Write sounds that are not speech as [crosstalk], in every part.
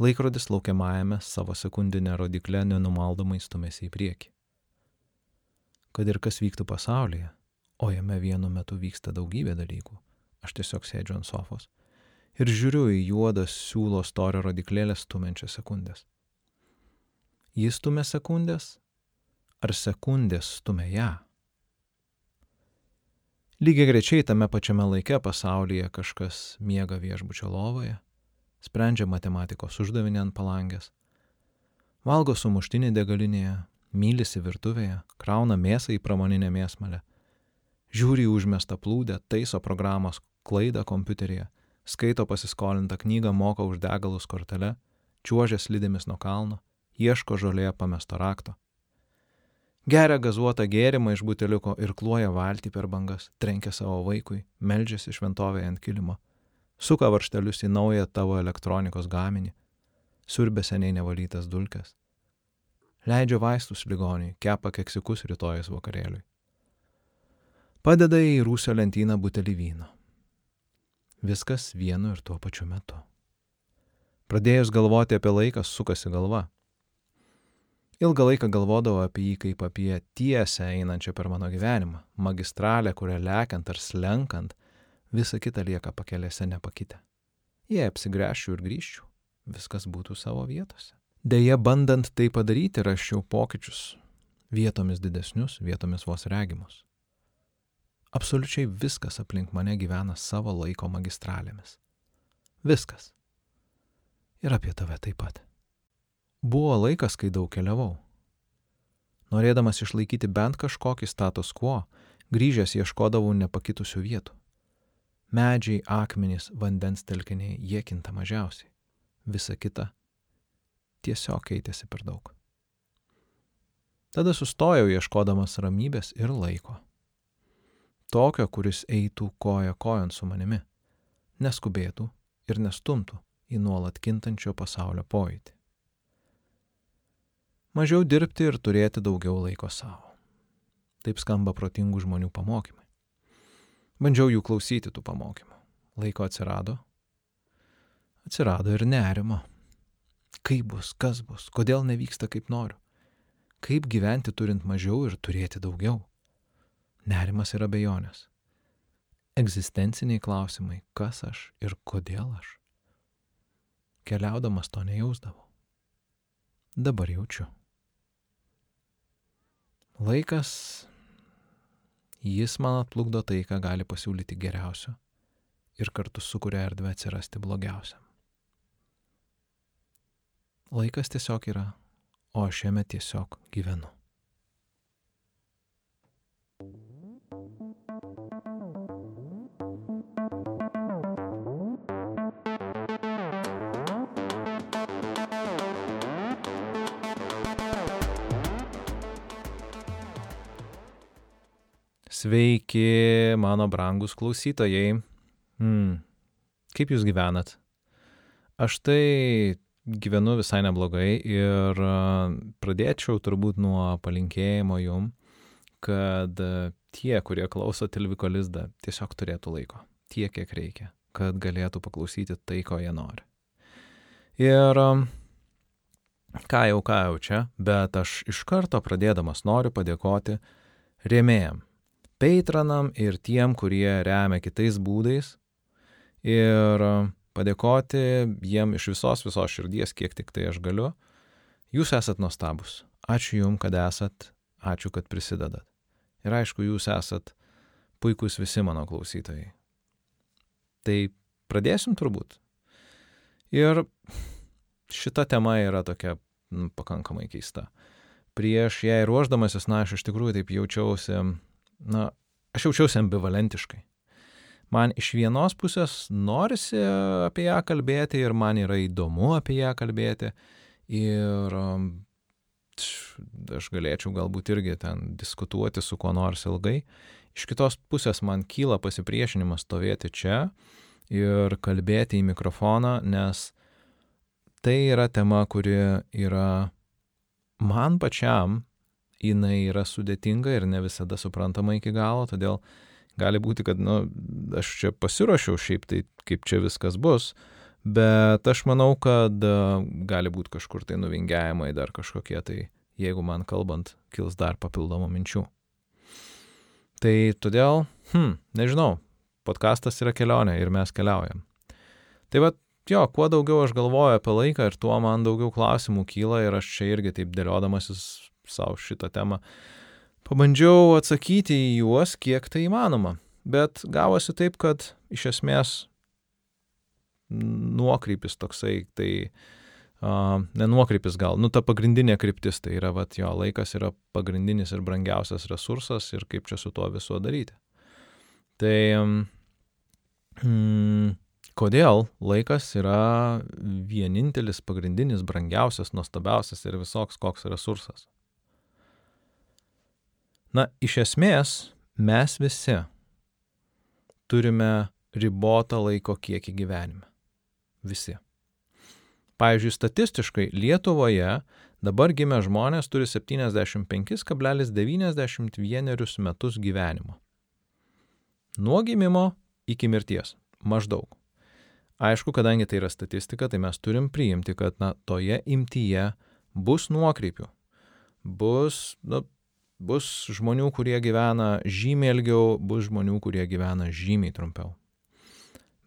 Laikrodis laukiamajame savo sekundinę rodiklę nenumaldomai stumėsi į priekį. Kad ir kas vyktų pasaulyje, o jame vienu metu vyksta daugybė dalykų, aš tiesiog sėdžiu ant sofos ir žiūriu į juodas siūlo storio rodiklėlės stumenčias sekundės. Jis stumia sekundės, ar sekundės stumia ją? Lygiai grečiai tame pačiame laike pasaulyje kažkas miega viešbučio lovoje, sprendžia matematikos uždavinį ant palangės, valgo sumuštinį degalinėje, mylisi virtuvėje, krauna mėsą į pramoninę mėsmalę, žiūri į užmestą plūdę, taiso programos klaidą kompiuteryje, skaito pasiskolintą knygą, moka už degalus kortelę, čiuožia slidėmis nuo kalno, ieško žolėje pamesto rakto. Geria gazuotą gėrimą iš buteliuko ir kluoja valtį per bangas, trenkia savo vaikui, meldžiasi šventovėje ant kilimo, suka varštelius į naują tavo elektronikos gaminį, siurbė seniai nevalytas dulkes, leidžia vaistus ligoniui, kepa keksiukus rytojus vakarėliui. Padeda į rūsio lentyną butelį vyno. Viskas vienu ir tuo pačiu metu. Pradėjus galvoti apie laiką, sukasi galva. Ilgą laiką galvodavau apie jį kaip apie tiesę einančią per mano gyvenimą, magistralę, kurią lekiant ar slenkant, visa kita lieka pakelėse nepakitę. Jei apsigręžčiau ir grįžčiau, viskas būtų savo vietose. Deja, bandant tai padaryti, raščiau pokyčius, vietomis didesnius, vietomis vos regimus. Absoliučiai viskas aplink mane gyvena savo laiko magistralėmis. Viskas. Ir apie tave taip pat. Buvo laikas, kai daug keliavau. Norėdamas išlaikyti bent kažkokį status quo, grįžęs ieškodavau nepakitusių vietų. Medžiai, akmenys, vandens telkiniai, jie kinta mažiausiai. Visa kita tiesiog keitėsi per daug. Tada sustojau ieškodamas ramybės ir laiko. Tokio, kuris eitų koja kojon su manimi, neskubėtų ir nestumtų į nuolat kintančio pasaulio pojūtį mažiau dirbti ir turėti daugiau laiko savo. Taip skamba protingų žmonių pamokymai. Bandžiau jų klausyti tų pamokymų. Laiko atsirado. Atsirado ir nerimo. Kaip bus, kas bus, kodėl nevyksta kaip noriu. Kaip gyventi turint mažiau ir turėti daugiau. Nerimas ir abejonės. Egzistenciniai klausimai, kas aš ir kodėl aš. Keliaudamas to nejausdavau. Dabar jaučiu. Laikas, jis man atplukdo tai, ką gali pasiūlyti geriausio ir kartu sukuria erdvę atsirasti blogiausiam. Laikas tiesiog yra, o aš jame tiesiog gyvenu. Sveiki, mano brangus klausytojai. Hmm. Kaip jūs gyvenat? Aš tai gyvenu visai neblogai ir pradėčiau turbūt nuo palinkėjimo jum, kad tie, kurie klauso Tilviko lizdą, tiesiog turėtų laiko. Tiek, kiek reikia, kad galėtų paklausyti tai, ko jie nori. Ir ką jau, ką jau čia, bet aš iš karto pradėdamas noriu padėkoti rėmėjam Patronam ir tiem, kurie remia kitais būdais. Ir padėkoti jiem iš visos visos širdies, kiek tik tai aš galiu. Jūs esat nuostabus. Ačiū Jums, kad esat. Ačiū, kad prisidedat. Ir aišku, Jūs esat puikūs visi mano klausytojai. Tai pradėsim turbūt. Ir šita tema yra tokia nu, pakankamai keista. Prieš ją ruoždamasis, na, aš iš tikrųjų taip jaučiausi na, aš jaučiausi ambivalentiškai. Man iš vienos pusės norisi apie ją kalbėti ir man yra įdomu apie ją kalbėti. Ir um, aš galėčiau galbūt irgi ten diskutuoti su kuo nors ilgai. Iš kitos pusės man kyla pasipriešinimas stovėti čia ir kalbėti į mikrofoną, nes tai yra tema, kuri yra man pačiam jinai yra sudėtinga ir ne visada suprantama iki galo, todėl gali būti, kad, na, nu, aš čia pasiruošiau šiaip tai, kaip čia viskas bus, Bet aš manau, kad e, gali būti kažkur tai nuvingiavimai dar kažkokie tai, jeigu man kalbant, kils dar papildomų minčių. Tai todėl, hm, nežinau, podkastas yra kelionė ir mes keliaujam. Tai va, jo, kuo daugiau aš galvoju apie laiką ir tuo man daugiau klausimų kyla ir aš čia irgi taip dėliodamasis savo šitą temą pabandžiau atsakyti į juos, kiek tai įmanoma. Bet gavosi taip, kad iš esmės nuokrypis toksai, tai uh, nenuokrypis gal, nu ta pagrindinė kryptis, tai yra, vat, jo, laikas yra pagrindinis ir brangiausias resursas ir kaip čia su tuo viso daryti. Tai mm, kodėl laikas yra vienintelis pagrindinis, brangiausias, nuostabiausias ir visoks koks resursas? Na, iš esmės, mes visi turime ribotą laiko kiekį gyvenime. Visi. Pavyzdžiui, statistiškai Lietuvoje dabar gimę žmonės turi 75,91 metus gyvenimo. Nuo gimimo iki mirties. Maždaug. Aišku, kadangi tai yra statistika, tai mes turim priimti, kad na, toje imtyje bus nuokrypių. Bus, na, Bus žmonių, kurie gyvena žymiai ilgiau, bus žmonių, kurie gyvena žymiai trumpiau.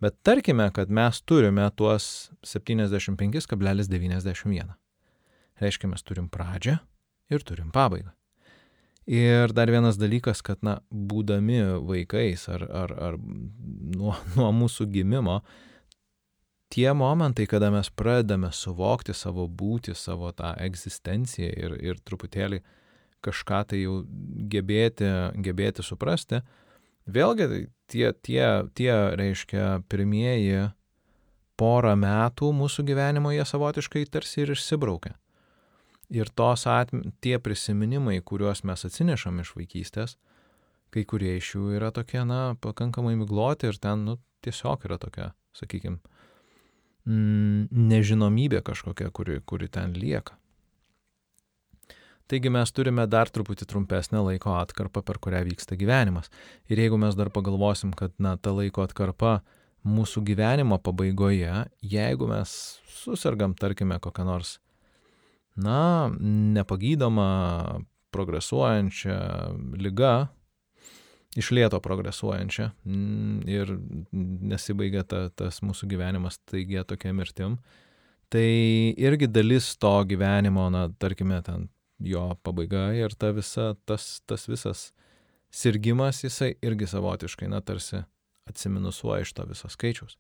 Bet tarkime, kad mes turime tuos 75,91. Reiškia, mes turim pradžią ir turim pabaigą. Ir dar vienas dalykas, kad, na, būdami vaikais ar, ar, ar nuo, nuo mūsų gimimo, tie momentai, kada mes pradedame suvokti savo būtį, savo tą egzistenciją ir, ir truputėlį uh, kažką tai jau gebėti, gebėti suprasti. Vėlgi, tai tie, tie, tie, reiškia, pirmieji porą metų mūsų gyvenimo jie savotiškai tarsi ir išsibraukia. Ir tos atm, tie prisiminimai, kuriuos mes atsinešam iš vaikystės, kai kurie iš jų yra tokie, na, pakankamai migloti ir ten, nu, tiesiog yra tokia, sakykime, mm, nežinomybė kažkokia, kuri, kuri ten lieka. Taigi mes turime dar truputį trumpesnę laiko atkarpą, per kurią vyksta gyvenimas. Ir jeigu mes dar pagalvosim, kad na, ta laiko atkarpa mūsų gyvenimo pabaigoje, jeigu mes susirgam, tarkime, kokią nors, na, nepagydoma, progresuojančią lygą, iš lėto progresuojančią mm, ir nesibaigia ta, tas mūsų gyvenimas taigia tokia mirtim, tai irgi dalis to gyvenimo, na, tarkime, ten jo pabaiga ir ta visa, tas, tas visas sirgimas, jisai irgi savotiškai, na, tarsi atsiminusuoja iš to viso skaičiaus.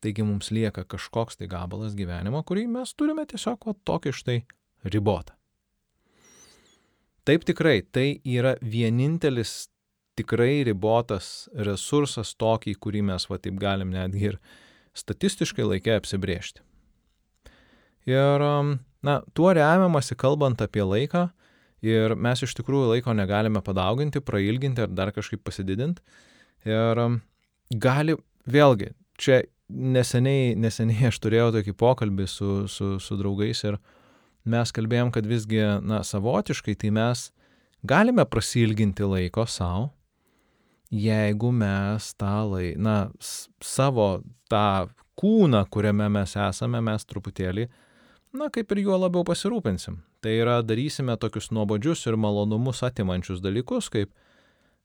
Taigi mums lieka kažkoks tai gabalas gyvenimo, kurį mes turime tiesiog va, tokį štai ribotą. Taip tikrai, tai yra vienintelis tikrai ribotas resursas tokį, kurį mes va taip galim netgi ir statistiškai laikę apsibriežti. Ir um, Na, tuo remiamasi kalbant apie laiką ir mes iš tikrųjų laiko negalime padauginti, prailginti ar dar kažkaip pasididinti. Ir um, gali, vėlgi, čia neseniai, neseniai aš turėjau tokį pokalbį su, su, su draugais ir mes kalbėjom, kad visgi, na, savotiškai tai mes galime prasilginti laiko savo, jeigu mes tą laiką, na, savo tą kūną, kuriame mes esame, mes truputėlį na kaip ir juo labiau pasirūpinsim. Tai yra darysime tokius nuobodžius ir malonumus atimančius dalykus, kaip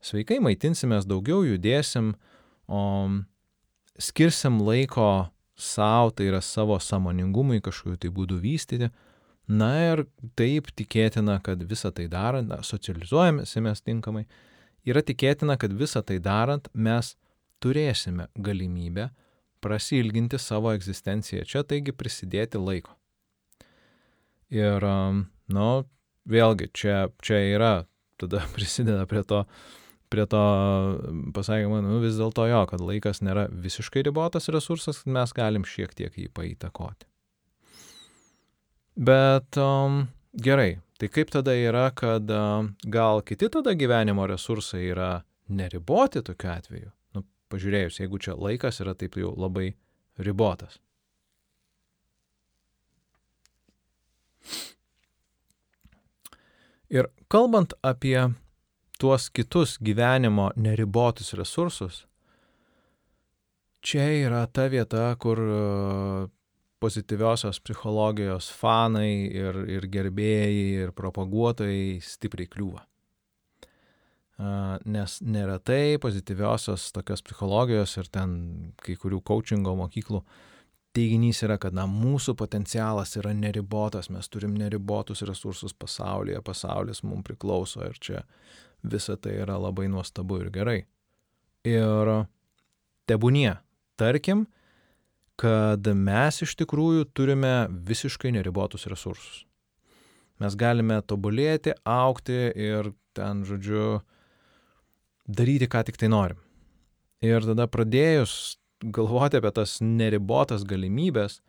sveikai maitinsimės daugiau, judėsim, o skirsim laiko savo, tai yra savo samoningumui kažkokiu tai būdu vystyti. Na ir taip tikėtina, kad visą tai darant, socializuojamės tinkamai, yra tikėtina, kad visą tai darant mes turėsime galimybę prasilginti savo egzistenciją čia, taigi prisidėti laiko. Ir, nu, vėlgi, čia, čia yra, tada [laughs] prisideda prie to, prie to pasakymo, nu, vis dėlto jo, kad laikas nėra visiškai ribotas resursas, mes galim šiek tiek jį paįtakoti. Bet um, gerai, tai kaip tada yra, kad um, gal kiti tada gyvenimo resursai yra neriboti tokiu atveju? Nu, pažiūrėjus, jeigu čia laikas yra taip jau labai ribotas. Ir kalbant apie tuos kitus gyvenimo neribotus resursus, čia yra ta vieta, kur e, pozityviosios psichologijos fanai ir, ir gerbėjai ir propaguotojai stipriai kliūva. Nes neretai pozityviosios tokios psichologijos ir ten kai kurių coachingo mokyklų teiginys yra, kad na, mūsų potencialas yra neribotas, mes turim neribotus resursus pasaulyje, pasaulis mums priklauso ir čia visa tai yra labai nuostabu ir gerai. Ir tebūnie, tarkim, kad mes iš tikrųjų turime visiškai neribotus resursus. Mes galime tobulėti, aukti ir ten, žodžiu, daryti, ką tik tai norim. Ir tada pradėjus galvoti apie tas neribotas galimybės,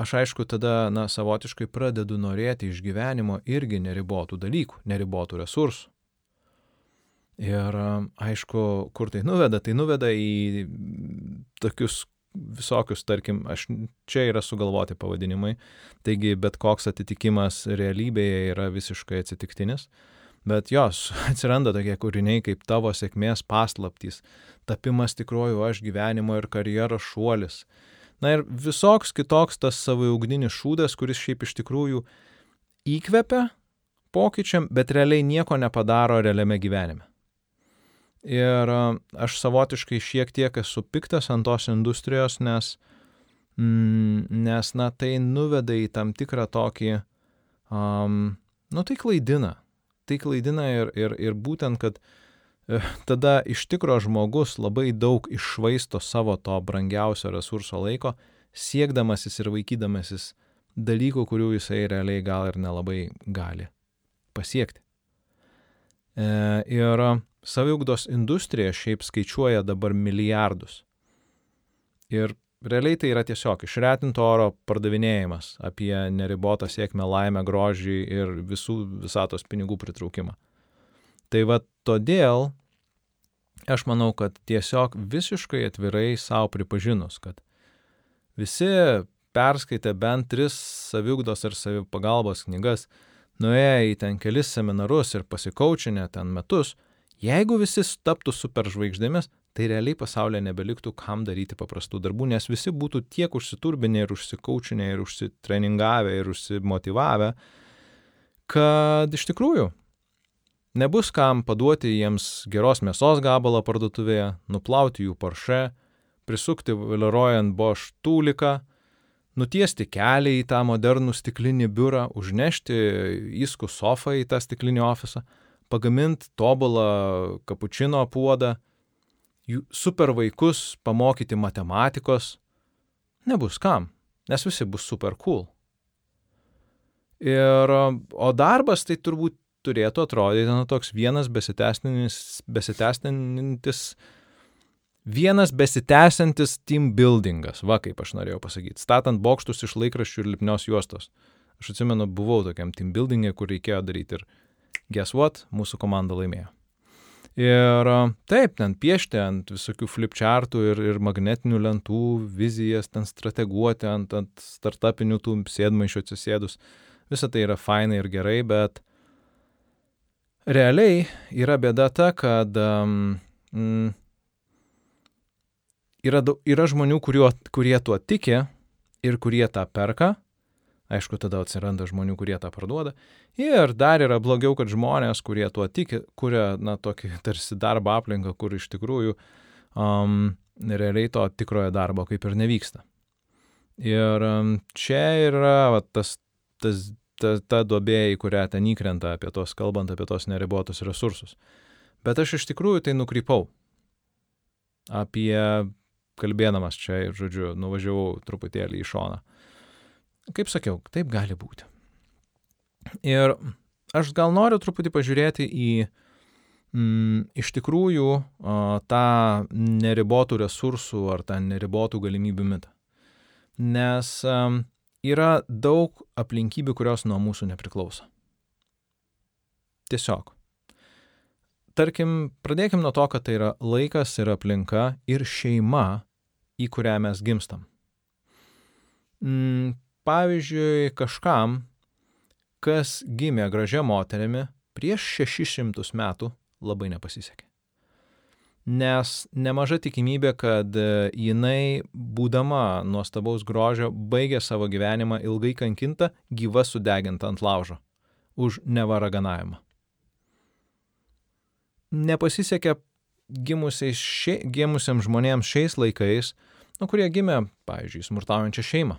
aš aišku tada, na, savotiškai pradedu norėti iš gyvenimo irgi neribotų dalykų, neribotų resursų. Ir aišku, kur tai nuveda, tai nuveda į tokius visokius, tarkim, aš čia yra sugalvoti pavadinimai, taigi bet koks atitikimas realybėje yra visiškai atsitiktinis, bet jos [laughs] atsiranda tokie kūriniai kaip tavo sėkmės paslaptys, tapimas tikroju aš gyvenimo ir karjeros šuolis. Na ir visoks kitoks tas saviugninis šūdas, kuris šiaip iš tikrųjų įkvepia pokyčiam, bet realiai nieko nepadaro realiame gyvenime. Ir aš savotiškai šiek tiek esu piktas ant tos industrijos, nes, mm, nes na, tai nuveda į tam tikrą tokį, um, nu tai klaidina. Tai klaidina ir, ir, ir būtent, kad e, tada iš tikro žmogus labai daug išvaisto savo to brangiausio resurso laiko, siekdamasis ir vaikydamasis dalykų, kurių jisai realiai gal ir nelabai gali pasiekti. E, ir Saviugdos industrija šiaip skaičiuoja dabar milijardus. Ir realiai tai yra tiesiog išretinto oro pardavinėjimas apie neribotą sėkmę, laimę, grožį ir visų visatos pinigų pritraukimą. Tai va todėl aš manau, kad tiesiog visiškai atvirai savo pripažinus, kad visi perskaitę bent tris saviugdos ir savipagalbos knygas, nuėję į ten kelis seminarus ir pasikaučinę ten metus, Jeigu visi taptų superžvaigždėmis, tai realiai pasaulyje nebeliktų kam daryti paprastų darbų, nes visi būtų tiek užsiturbinę ir užsikaučinę ir užsitreningavę ir užsimotivavę, kad iš tikrųjų nebus kam paduoti jiems geros mėsos gabalą parduotuvėje, nuplauti jų parše, prisukti vėliarojant boš tūliką, nutiesti kelią į tą modernų stiklinį biurą, užnešti įskų sofą į tą stiklinį ofisą pagamint tobulą kapučino puodą, super vaikus pamokyti matematikos, nebus kam, nes visi bus super cool. Ir, o darbas tai turbūt turėtų atrodyti nu, toks vienas besitęstintis, vienas besitęsiantis team buildingas, va kaip aš norėjau pasakyti, statant bokštus iš laikraščių ir lipnios juostos. Aš atsimenu, buvau tokiam team buildingė, kur reikėjo daryti ir guess what, mūsų komanda laimėjo. Ir taip, ten piešti ant visokių flipchartų ir, ir magnetinių lentų, vizijas, ten strateguoti ant, ant startupinių tų sėdmaišių atsisėdus. Visa tai yra fainai ir gerai, bet realiai yra bėda ta, kad mm, yra, yra žmonių, kuriuo, kurie tuo tiki ir kurie tą perka, Aišku, tada atsiranda žmonių, kurie tą parduoda. Ir dar yra blogiau, kad žmonės, kurie tuo tiki, kuria, na, tokį [laughs] tarsi darbo aplinką, kur iš tikrųjų um, realiai to tikrojo darbo kaip ir nevyksta. Ir um, čia yra va, tas, tas, ta, ta duobė, į kurią ten įkrenta apie tos, kalbant apie tos neribotus resursus. Bet aš iš tikrųjų tai nukrypau. Apie, kalbėdamas čia ir, žodžiu, nuvažiavau truputėlį į šoną. Kaip sakiau, taip gali būti. Ir aš gal noriu truputį pažiūrėti į mm, iš tikrųjų o, tą neribotų resursų ar tą neribotų galimybių mitą. Nes um, yra daug aplinkybių, kurios nuo mūsų nepriklauso. Tiesiog. Tarkim, pradėkim nuo to, kad tai yra laikas ir aplinka ir šeima, į kurią mes gimstam. Mm, pavyzdžiui, kažkam, kas gimė gražia moterimi prieš 600 metų, labai nepasisekė. nes nemaža tikimybė, kad e, jinai, būdama nuostabaus grožio, baigė savo gyvenimą ilgai kankinta, gyva sudeginta ant laužo už nevaraganavimą. Nepasisekė šie, gimusiems žmonėms šiais laikais, nu, kurie gimė, pavyzdžiui, smurtaujančią šeimą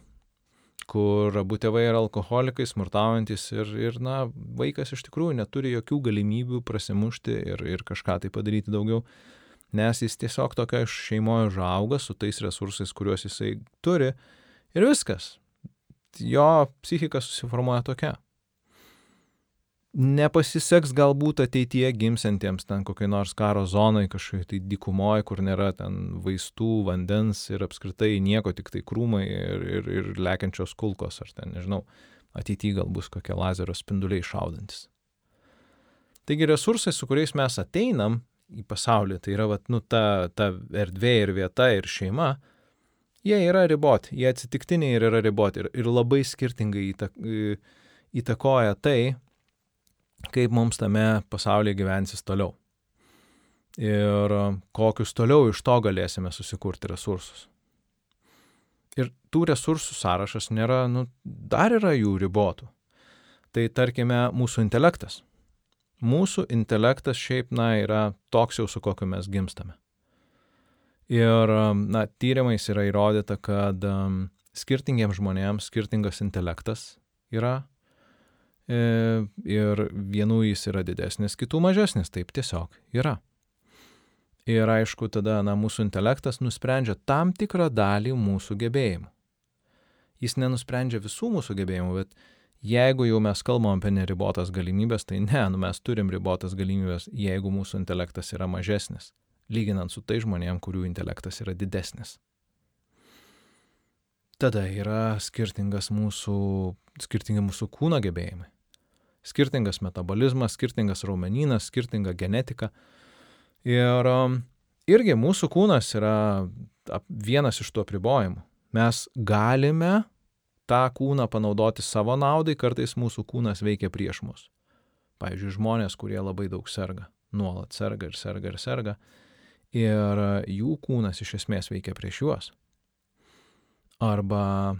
kur abu tėvai yra alkoholikai, smurtaujantis ir, ir, na, vaikas iš tikrųjų neturi jokių galimybių prasimušti ir, ir kažką tai padaryti daugiau, nes jis tiesiog tokia šeimoje užauga su tais resursais, kuriuos jisai turi ir viskas. Jo psichika susiformuoja tokia nepasiseks galbūt ateityje gimsantiems ten kokiai nors karo zonai, kažkokiai tai dykumoje, kur nėra ten vaistų, vandens ir apskritai nieko, tik tai krūmai ir, ir, ir lekiančios kulkos, ar ten, nežinau, ateityje gal bus kokie lazerio spinduliai šaudantis. Taigi resursai, su kuriais mes ateinam į pasaulį, tai yra vat, nu, ta, ta erdvė ir vieta ir šeima, jie yra riboti, jie atsitiktiniai ir yra riboti ir, ir labai skirtingai įtakoja tai, kaip mums tame pasaulyje gyvensis toliau. Ir kokius toliau iš to galėsime susikurti resursus. Ir tų resursų sąrašas nėra, nu, dar yra jų ribotų. Tai tarkime mūsų intelektas. Mūsų intelektas šiaip, na, yra toks jau, su kokiu mes gimstame. Ir, na, tyrimais yra įrodyta, kad um, skirtingiems žmonėms skirtingas intelektas yra ir vienų jis yra didesnis, kitų mažesnis, taip tiesiog yra. Ir aišku, tada na, mūsų intelektas nusprendžia tam tikrą dalį mūsų gebėjimų. Jis nenusprendžia visų mūsų gebėjimų, bet jeigu jau mes kalbam apie neribotas galimybės, tai ne, nu, mes turim ribotas galimybės, jeigu mūsų intelektas yra mažesnis, lyginant su tai žmonėm, kurių intelektas yra didesnis. Tada yra skirtingas mūsų, skirtingi mūsų kūno gebėjimai skirtingas metabolizmas, skirtingas raumenynas, skirtinga genetika. Ir um, irgi mūsų kūnas yra vienas iš tų apribojimų. Mes galime tą kūną panaudoti savo naudai, kartais mūsų kūnas veikia prieš mus. Pavyzdžiui, žmonės, kurie labai daug serga, nuolat serga ir serga ir serga, ir jų kūnas iš esmės veikia prieš juos. Arba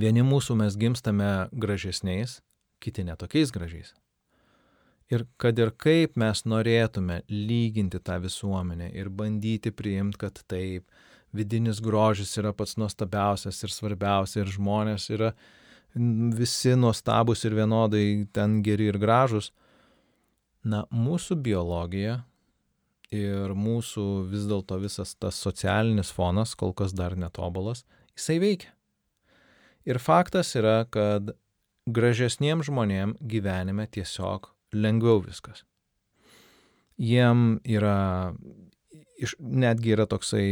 vieni mūsų mes gimstame gražesniais, kiti netokiais gražiais. Ir kad ir kaip mes norėtume lyginti tą visuomenę ir bandyti priimti, kad taip, vidinis grožis yra pats nuostabiausias ir svarbiausias ir žmonės yra visi nuostabus ir vienodai ten geri ir gražus, na, mūsų biologija ir mūsų vis dėlto visas tas socialinis fonas, kol kas dar netobulas, jisai veikia. Ir faktas yra, kad gražesniem žmonėm gyvenime tiesiog lengviau viskas. Jiem yra, iš, netgi yra toksai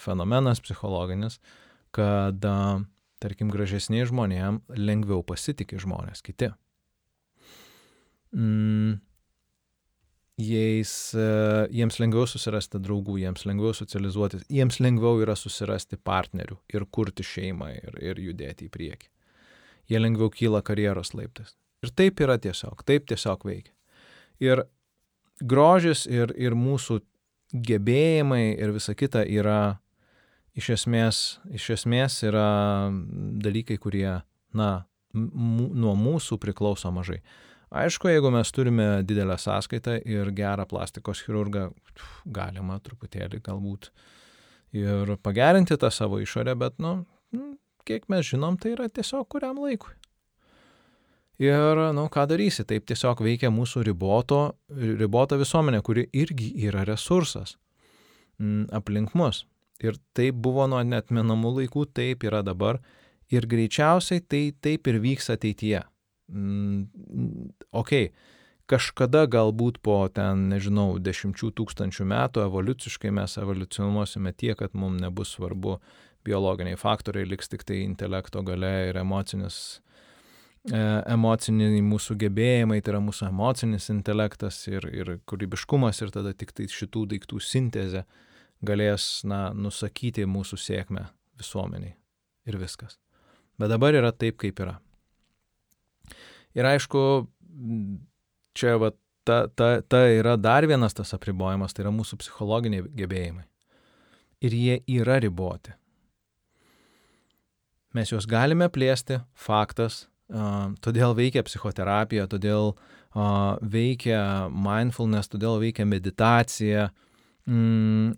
fenomenas psichologinis, kad, tarkim, gražesniai žmonėm lengviau pasitikė žmonės kiti. Mm, jais, jiems lengviau susirasti draugų, jiems lengviau socializuotis, jiems lengviau yra susirasti partnerių ir kurti šeimą ir, ir judėti į priekį jie lengviau kyla karjeros laiptais. Ir taip yra tiesiog, taip tiesiog veikia. Ir grožis ir, ir mūsų gebėjimai ir visa kita yra iš esmės, iš esmės yra dalykai, kurie, na, nuo mūsų priklauso mažai. Aišku, jeigu mes turime didelę sąskaitą ir gerą plastikos chirurgą, galima truputėlį galbūt ir pagerinti tą savo išorę, bet, nu, kiek mes žinom, tai yra tiesiog kuriam laikui. Ir, na, nu, ką darysi, taip tiesiog veikia mūsų riboto, ribota visuomenė, kuri irgi yra resursas m, aplink mus. Ir taip buvo nuo netmenamų laikų, taip yra dabar. Ir greičiausiai tai taip ir vyks ateityje. Mm, ok, kažkada galbūt po ten, nežinau, dešimčių tūkstančių metų evoliuciškai mes evoliucionuosime tiek, kad mums nebus svarbu biologiniai faktoriai, liks tik tai intelekto gale ir emocinis, e, emociniai mūsų gebėjimai, tai yra mūsų emocinis intelektas ir, ir kūrybiškumas ir tada tik tai šitų daiktų sintezė galės, na, nusakyti mūsų sėkmę visuomeniai ir viskas. Bet dabar yra taip, kaip yra. Ir aišku, čia va ta, ta, ta yra dar vienas tas apribojimas, tai yra mūsų psichologiniai gebėjimai. Ir jie yra riboti. Mes juos galime plėsti, faktas, uh, todėl veikia psichoterapija, todėl uh, veikia mindfulness, todėl veikia meditacija. Mm,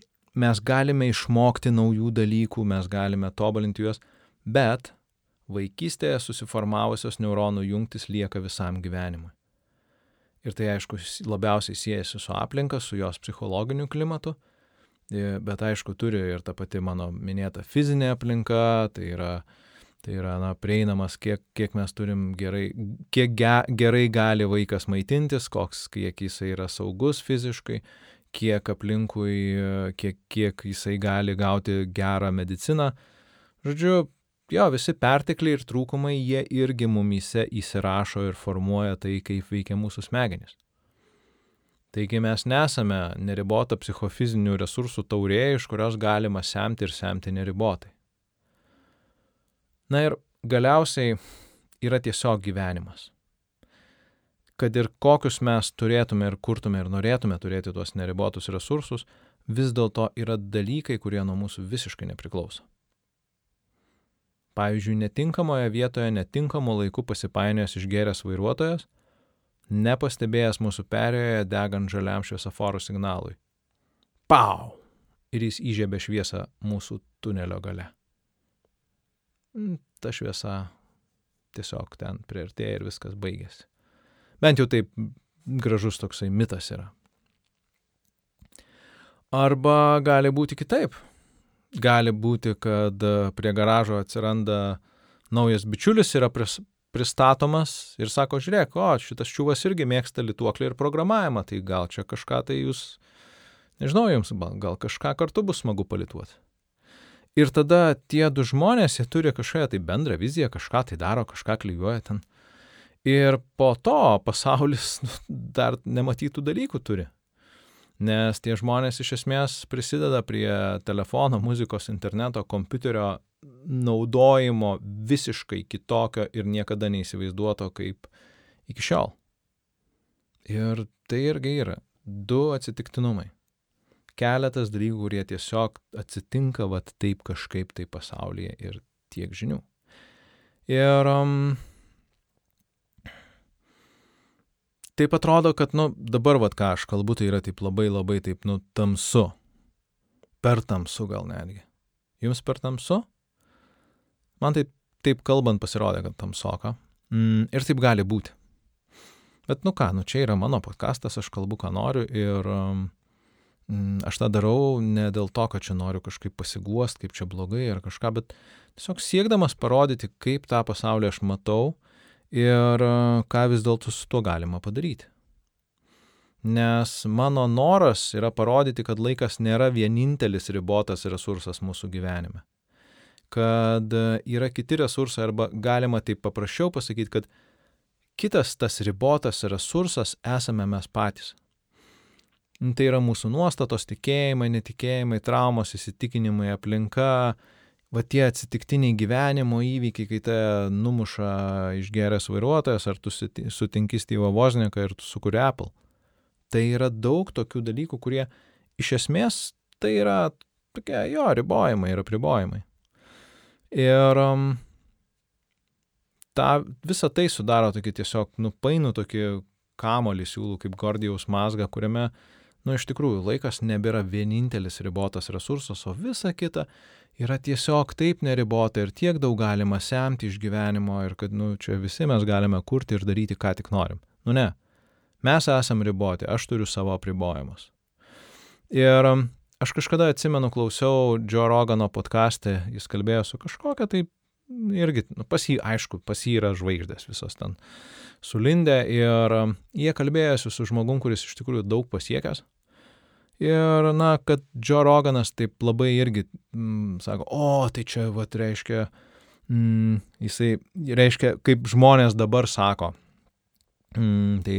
mes galime išmokti naujų dalykų, mes galime tobulinti juos, bet vaikystėje susiformavusios neuronų jungtis lieka visam gyvenimui. Ir tai aišku labiausiai siejasi su aplinka, su jos psichologiniu klimatu, bet aišku turi ir ta pati mano minėta fizinė aplinka, tai yra, tai yra na, prieinamas, kiek, kiek mes turim gerai, kiek ge, gerai gali vaikas maitintis, koks, kiek jisai yra saugus fiziškai, kiek aplinkui, kiek, kiek jisai gali gauti gerą mediciną. Žodžiu, jo, visi pertekliai ir trūkumai, jie irgi mumyse įsirašo ir formuoja tai, kaip veikia mūsų smegenys. Taigi mes nesame neribota psichofizinių resursų taurė, iš kurios galima semti ir semti neribotai. Na ir galiausiai yra tiesiog gyvenimas. Kad ir kokius mes turėtume ir kurtume ir norėtume turėti tuos neribotus resursus, vis dėlto yra dalykai, kurie nuo mūsų visiškai nepriklauso. Pavyzdžiui, netinkamoje vietoje netinkamu laiku pasipainiojęs išgeręs vairuotojas, nepastebėjęs mūsų perėjoje degant žaliam šviesoforo signalui. Pau! Ir jis įžiebė šviesą mūsų tunelio gale. Mm, ta šviesa tiesiog ten priartėja ir viskas baigėsi. Bent jau taip gražus toksai mitas yra. Arba gali būti kitaip gali būti, kad e, prie garažo atsiranda naujas bičiulis, yra pris, pristatomas ir sako, žiūrėk, o šitas čiūvas irgi mėgsta lituoklį ir programavimą, tai gal čia kažką tai jūs, nežinau, jums gal kažką kartu bus smagu palituoti. Ir tada tie du žmonės, jie turi kažkokią tai bendrą viziją, kažką tai daro, kažką klyjuoja ten. Ir po to pasaulis [laughs] nu, dar nematytų dalykų turi nes tie žmonės iš esmės prisideda prie telefono, muzikos, interneto, kompiuterio naudojimo visiškai kitokio ir niekada neįsivaizduoto kaip iki šiol. Ir tai irgi yra du atsitiktinumai. Keletas dalykų, kurie tiesiog atsitinka vat taip kažkaip tai pasaulyje ir tiek žinių. Ir um, taip atrodo, kad, nu, dabar, vad ką aš kalbu, tai yra taip labai labai taip, nu, tamsu. Per tamsu gal netgi. Jums per tamsu? Man taip, taip kalbant pasirodė, kad tamsoka. Mm, ir taip gali būti. Bet, nu ką, nu čia yra mano podkastas, aš kalbu, ką noriu ir um, aš tą darau ne dėl to, kad čia noriu kažkaip pasiguost, kaip čia blogai ar kažką, bet tiesiog siekdamas parodyti, kaip tą pasaulį aš matau ir e, ką vis dėlto su tuo galima padaryti. Nes mano noras yra parodyti, kad laikas nėra vienintelis ribotas resursas mūsų gyvenime. Kad e, yra kiti resursai arba galima taip paprasčiau pasakyti, kad kitas tas ribotas resursas esame mes patys. Tai yra mūsų nuostatos, tikėjimai, netikėjimai, traumos, įsitikinimai, aplinka, va tie atsitiktiniai gyvenimo įvykiai, kai te numuša išgeręs vairuotojas, ar tu sutinki Steve'ą Vozniką ir tu sukuri Apple. Tai yra daug tokių dalykų, kurie iš esmės tai yra tokie jo ribojimai ir apribojimai. Ir um, ta, visa tai sudaro tokį tiesiog nupainų tokį kamolį siūlų kaip Gordijaus mazgą, kuriame, nu, iš tikrųjų, laikas nebėra vienintelis ribotas resursas, o visa kita yra tiesiog taip neribota ir tiek daug galima semti iš gyvenimo ir kad, nu, čia visi mes galime kurti ir daryti, ką tik norim. Nu ne, mes esam riboti, aš turiu savo apribojimus. Ir um, aš kažkada atsimenu, klausiau Joe Rogano podcast'e, jis kalbėjo su kažkokia tai irgi, nu, pas jį, aišku, pas jį yra žvaigždės visos ten sulindę ir um, jie kalbėjosi su žmogum, kuris iš tikrųjų daug pasiekęs Ir, na, kad Joe Roganas taip labai irgi mm, sako, o, tai čia, va, reiškia, mm, jisai, reiškia, kaip žmonės dabar sako. Mm, tai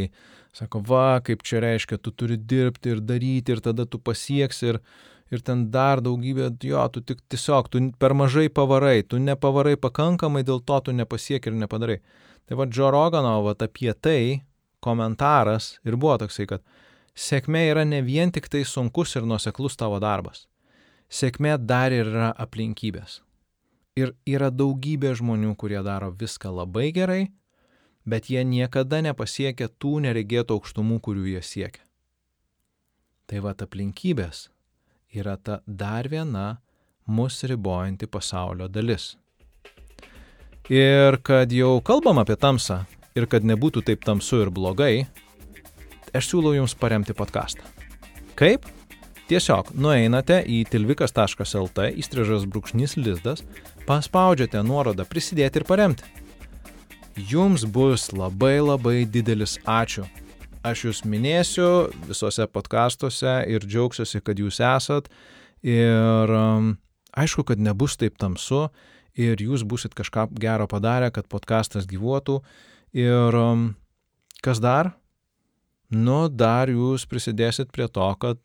sako, va, kaip čia reiškia, tu turi dirbti ir daryti ir tada tu pasieksi ir, ir ten dar daugybė, jo, tu tik tiesiog, tu per mažai pavarai, tu nepavarai pakankamai, dėl to tu nepasieki ir nepadarai. Tai va, Joe Rogano, va, apie tai komentaras ir buvo toksai, kad sėkmė yra ne vien tik tai sunkus ir nuoseklus tavo darbas. Sėkmė dar ir yra aplinkybės. Ir yra daugybė žmonių, kurie daro viską labai gerai, bet jie niekada nepasiekia tų neregėtų aukštumų, kurių jie siekia. Tai va aplinkybės yra ta dar viena mus ribojanti pasaulio dalis. Ir kad jau kalbam apie tamsą ir kad nebūtų taip tamsu ir blogai, aš siūlau jums paremti podcastą. Kaip? Tiesiog nueinate į tilvikas.lt įstrižas brūkšnys lizdas, paspaudžiate nuorodą prisidėti ir paremti. Jums bus labai labai didelis ačiū. Aš jūs minėsiu visose podkastuose ir džiaugsiuosi, kad jūs esat. Ir um, aišku, kad nebus taip tamsu ir jūs busit kažką gero padarę, kad podkastas gyvuotų. Ir um, kas dar? nu, dar jūs prisidėsit prie to, kad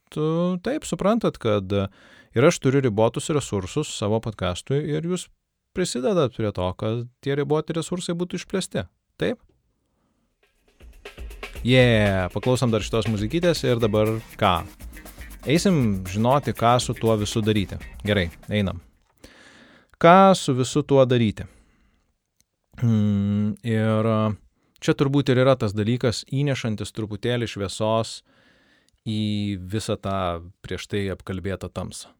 taip suprantat, kad ir aš turiu ribotus resursus savo podcastui ir jūs prisidedat prie to, kad tie riboti resursai būtų išplėsti. Taip? Yeah, paklausom dar šitos muzikytės ir dabar ką? Eisim žinoti, ką su tuo visu daryti. Gerai, einam. Ką su visu tuo daryti? Mm, ir uh, Čia turbūt ir yra tas dalykas įnešantis truputėlį šviesos į visą tą prieš tai apkalbėtą tamsą.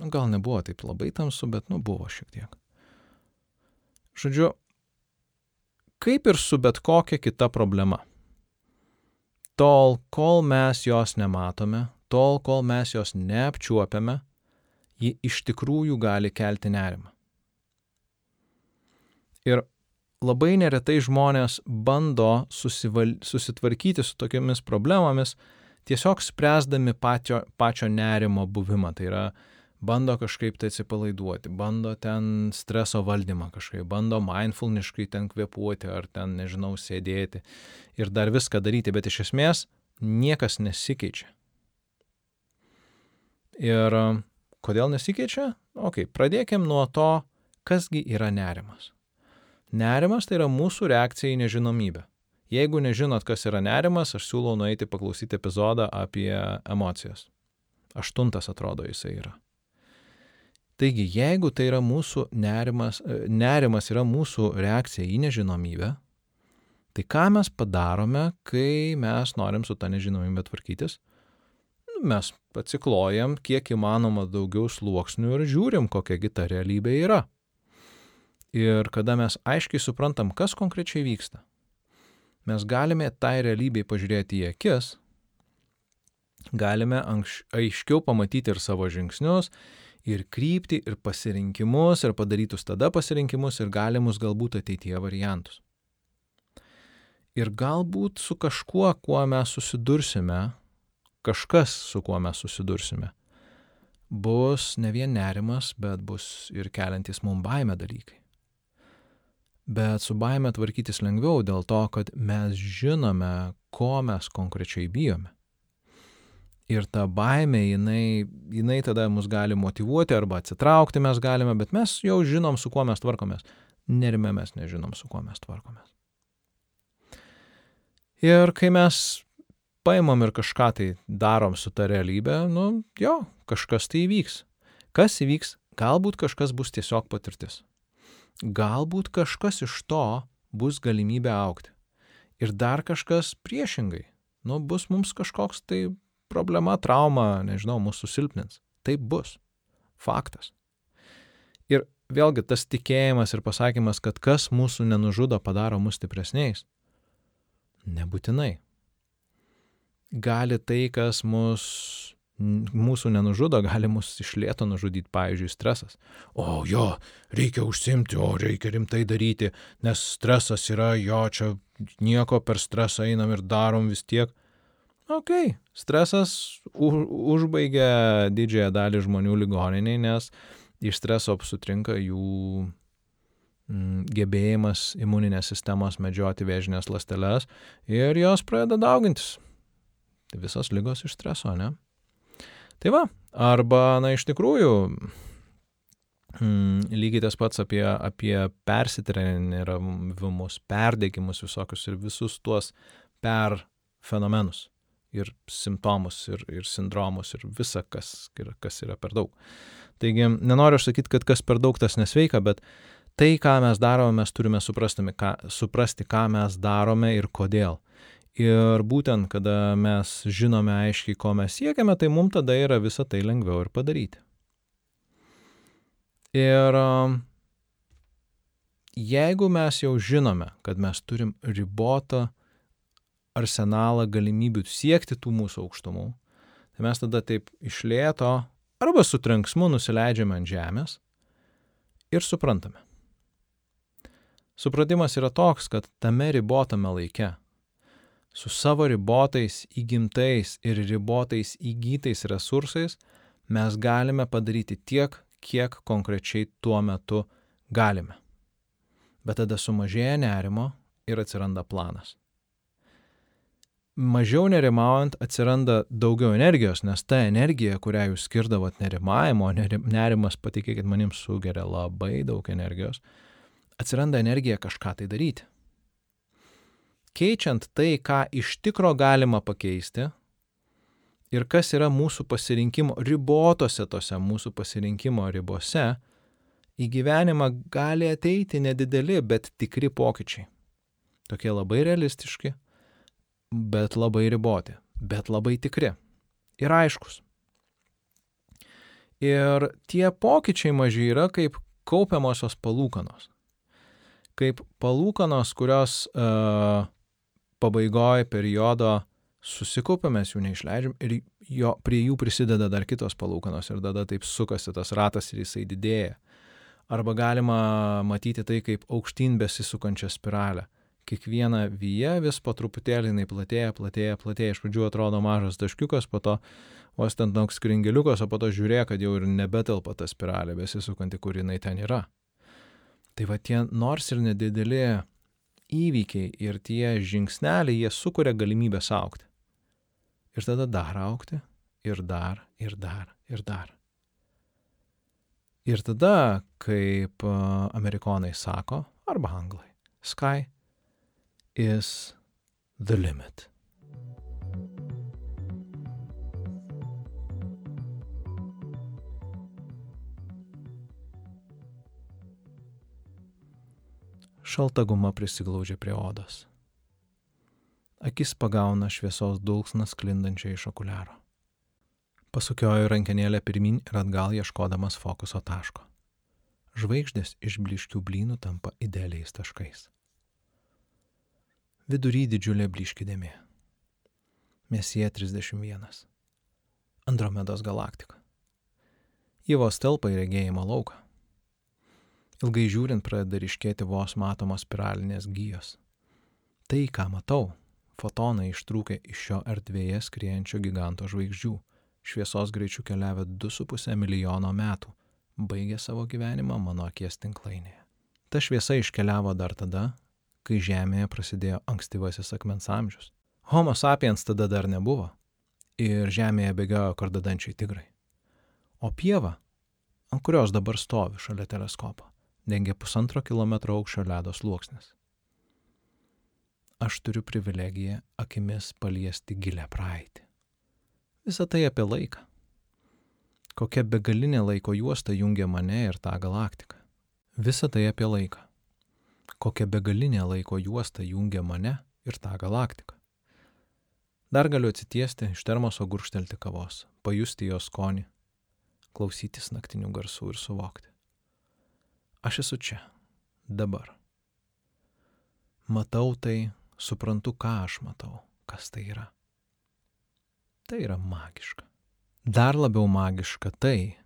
Nu, gal nebuvo taip labai tamsu, bet nu buvo šiek tiek. Žodžiu, kaip ir su bet kokia kita problema. Tol, kol mes jos nematome, tol, kol mes jos neapčiuopiame, ji iš tikrųjų gali kelti nerimą. Ir labai neretai žmonės bando susival, susitvarkyti su tokiamis problemomis, tiesiog spręsdami pačio, pačio nerimo buvimą. Tai yra, bando kažkaip tai atsipalaiduoti, bando ten streso valdymą kažkaip, bando mindfulniškai ten kvepuoti ar ten, nežinau, sėdėti ir dar viską daryti, bet iš esmės niekas nesikeičia. Ir kodėl nesikeičia? Ok, pradėkim nuo to, kasgi yra nerimas. Nerimas tai yra mūsų reakcija į nežinomybę. Jeigu nežinot, kas yra nerimas, aš siūlau nueiti paklausyti epizodą apie emocijas. Aštuntas atrodo jisai yra. Taigi, jeigu tai yra mūsų nerimas, e, nerimas yra mūsų reakcija į nežinomybę, tai ką mes padarome, kai mes norim su ta nežinomybė tvarkytis? Nu, mes atsiklojam kiek įmanoma daugiau sluoksnių ir žiūrim, kokiagi ta realybė yra. Ir kada mes aiškiai suprantam, kas konkrečiai vyksta, mes galime tai realybei pažiūrėti į akis, galime aiškiau pamatyti ir savo žingsnius, ir kryptį, ir pasirinkimus, ir padarytus tada pasirinkimus, ir galimus galbūt ateityje variantus. Ir galbūt su kažkuo, kuo mes susidursime, kažkas, su kuo mes susidursime, bus ne vien nerimas, bet bus ir keliantis mum baimę dalykai. Bet su baime tvarkytis lengviau dėl to, kad mes žinome, ko mes konkrečiai bijome. Ir ta baime, jinai, jinai tada mus gali motivuoti arba atsitraukti mes galime, bet mes jau žinom, su kuo mes tvarkomės. Nerime mes nežinom, su kuo mes tvarkomės. Ir kai mes paimam ir kažką tai darom su ta realybė, nu jo, kažkas tai įvyks. Kas įvyks? Galbūt kažkas bus tiesiog patirtis galbūt kažkas iš to bus galimybė aukti. Ir dar kažkas priešingai. Nu, bus mums kažkoks tai problema, trauma, nežinau, mūsų silpnins. Taip bus. Faktas. Ir vėlgi tas tikėjimas ir pasakymas, kad kas mūsų nenužudo, padaro mus stipresniais. Nebūtinai. Gali tai, kas mus mūsų nenužudo, gali mus iš lėto nužudyti, pavyzdžiui, stresas. O jo, reikia užsimti, o reikia rimtai daryti, nes stresas yra jo, čia nieko per stresą einam ir darom vis tiek. Ok, stresas užbaigia didžiąją dalį žmonių ligoniniai, nes iš streso sutrinka jų mm, gebėjimas imuninės sistemos medžioti vėžinės lasteles ir jos pradeda daugintis. Tai visos lygos iš streso, ne? Tai va, arba, na, iš tikrųjų, hmm, lygiai tas pats apie, apie persitrenirumus, perdėgymus visokius ir visus tuos per fenomenus ir simptomus, ir, ir sindromus, ir visa, kas, kas yra per daug. Taigi, nenoriu aš sakyti, kad kas per daug tas nesveika, bet tai, ką mes darome, mes turime ką, suprasti, ką mes darome ir kodėl. Ir būtent, kada mes žinome aiškiai, ko mes siekiame, tai mums tada yra visą tai lengviau ir padaryti. Ir jeigu mes jau žinome, kad mes turim ribotą arsenalą galimybių siekti tų mūsų aukštumų, tai mes tada taip išlėto arba su trenksmu nusileidžiame ant žemės ir suprantame. Supratimas yra toks, kad tame ribotame laike, su savo ribotais įgimtais ir ribotais įgytais resursais, mes galime padaryti tiek, kiek konkrečiai tuo metu galime. Bet tada sumažėja nerimo ir atsiranda planas mažiau nerimaujant atsiranda daugiau energijos, nes ta energija, kurią jūs skirdavot nerimavimo, nerimas, patikėkit manim, sugeria labai daug energijos, atsiranda energija kažką tai daryti. Keičiant tai, ką iš tikro galima pakeisti ir kas yra mūsų pasirinkimo ribotose tose mūsų pasirinkimo ribose, į gyvenimą gali ateiti nedideli, bet tikri pokyčiai. Tokie labai realistiški, bet labai riboti, bet labai tikri ir aiškus. Ir tie pokyčiai maži yra kaip kaupiamosios palūkanos. Kaip palūkanos, kurios uh, pabaigoje periodo susikaupia, mes jų neišleidžiam ir jo, prie jų prisideda dar kitos palūkanos ir tada taip sukasi tas ratas ir jisai didėja. Arba galima matyti tai kaip aukštyn besisukančią spiralę kiekviena vyja vis po truputėlį jinai platėja, platėja, platėja. Iš pradžių atrodo mažas taškiukas, po to vos ten toks kringeliukas, o po to žiūrėk, kad jau ir nebetelpa ta spiralė besisukanti, kur jinai ten yra. Tai va tie nors ir nedideli įvykiai ir tie žingsneliai, jie sukuria galimybę aukti. Ir tada dar aukti, ir dar, ir dar, ir dar. Ir tada, kaip amerikonai sako, arba anglai, sky is the limit. Šalta guma prisiglaudžia prie odos. Akis pagauna šviesos dulksnas klindančią iš okuliaro. Pasukioju rankenėlę pirmin ir atgal ieškodamas fokuso taško. Žvaigždės iš bliškių blynų tampa idealiais taškais vidury didžiulė blyški dėmė. Mesija 31. Andromedos galaktika. Ji vos telpa į regėjimo lauką. Ilgai žiūrint pradeda ryškėti vos matomos spiralinės gyjos. Tai, ką matau, fotonai ištrūkę iš šio erdvėje skriejančio giganto žvaigždžių, šviesos greičiu keliavę 2,5 milijono metų, baigė savo gyvenimą mano akies tinklainėje. Ta šviesa iškeliavo dar tada, kai Žemėje prasidėjo ankstyvasis akmens amžius. Homo sapiens tada dar nebuvo ir Žemėje bėgiojo kardadančiai tigrai. O pieva, ant kurios dabar stovi šalia teleskopo, dengia pusantro kilometro aukščio ledo sluoksnis. Aš turiu privilegiją akimis paliesti gilę praeitį. Visą tai apie laiką. Kokia begalinė laiko juosta jungia mane ir tą galaktiką. Visą tai apie laiką kokia begalinė laiko juosta jungia mane ir tą galaktiką. Dar galiu atsitiesti, iš termoso gurštelti kavos, pajusti jos skonį, klausytis naktinių garsų ir suvokti. Aš esu čia, dabar. Matau tai, suprantu, ką aš matau, kas tai yra. Tai yra magiška. Dar labiau magiška tai,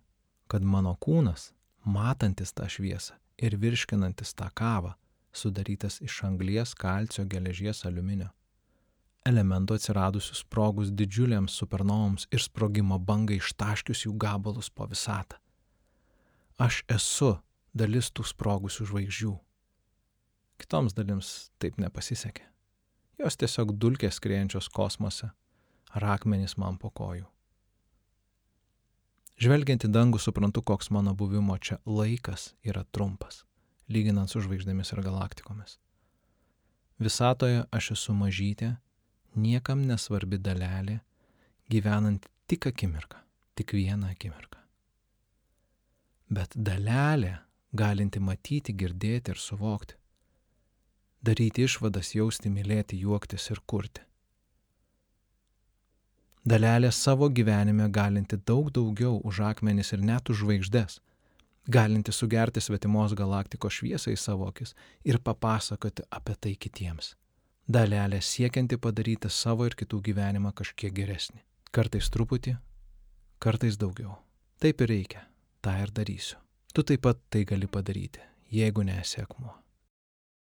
kad mano kūnas, matantis tą šviesą ir virškinantis tą kavą, sudarytas iš anglies, kalcio, geležies, aliuminio. Elementų atsiradusių sprogus didžiuliams supernovoms ir sprogimo bangai ištaškius jų gabalus po visatą. Aš esu dalis tų sprogusių žvaigždžių. Kitoms dalims taip nepasisekė. Jos tiesiog dulkės skriejančios kosmose, ar akmenys man po kojų. Žvelgiant į dangų suprantu, koks mano buvimo čia laikas yra trumpas lyginant su žvaigždėmis ir galaktikomis. Visatoje aš esu mažytė, niekam nesvarbi dalelė, gyvenant tik akimirką, tik vieną akimirką. Bet dalelė, galinti matyti, girdėti ir suvokti, daryti išvadas, jausti, mylėti, juoktis ir kurti. Dalelė savo gyvenime galinti daug daugiau už akmenis ir net už žvaigždės, galinti sugerti svetimos galaktikos šviesą į savo akis ir papasakoti apie tai kitiems. Dalelė siekianti padaryti savo ir kitų gyvenimą kažkiek geresnį. Kartais truputį, kartais daugiau. Taip ir reikia, tą ir darysiu. Tu taip pat tai gali padaryti, jeigu nesi akmuo.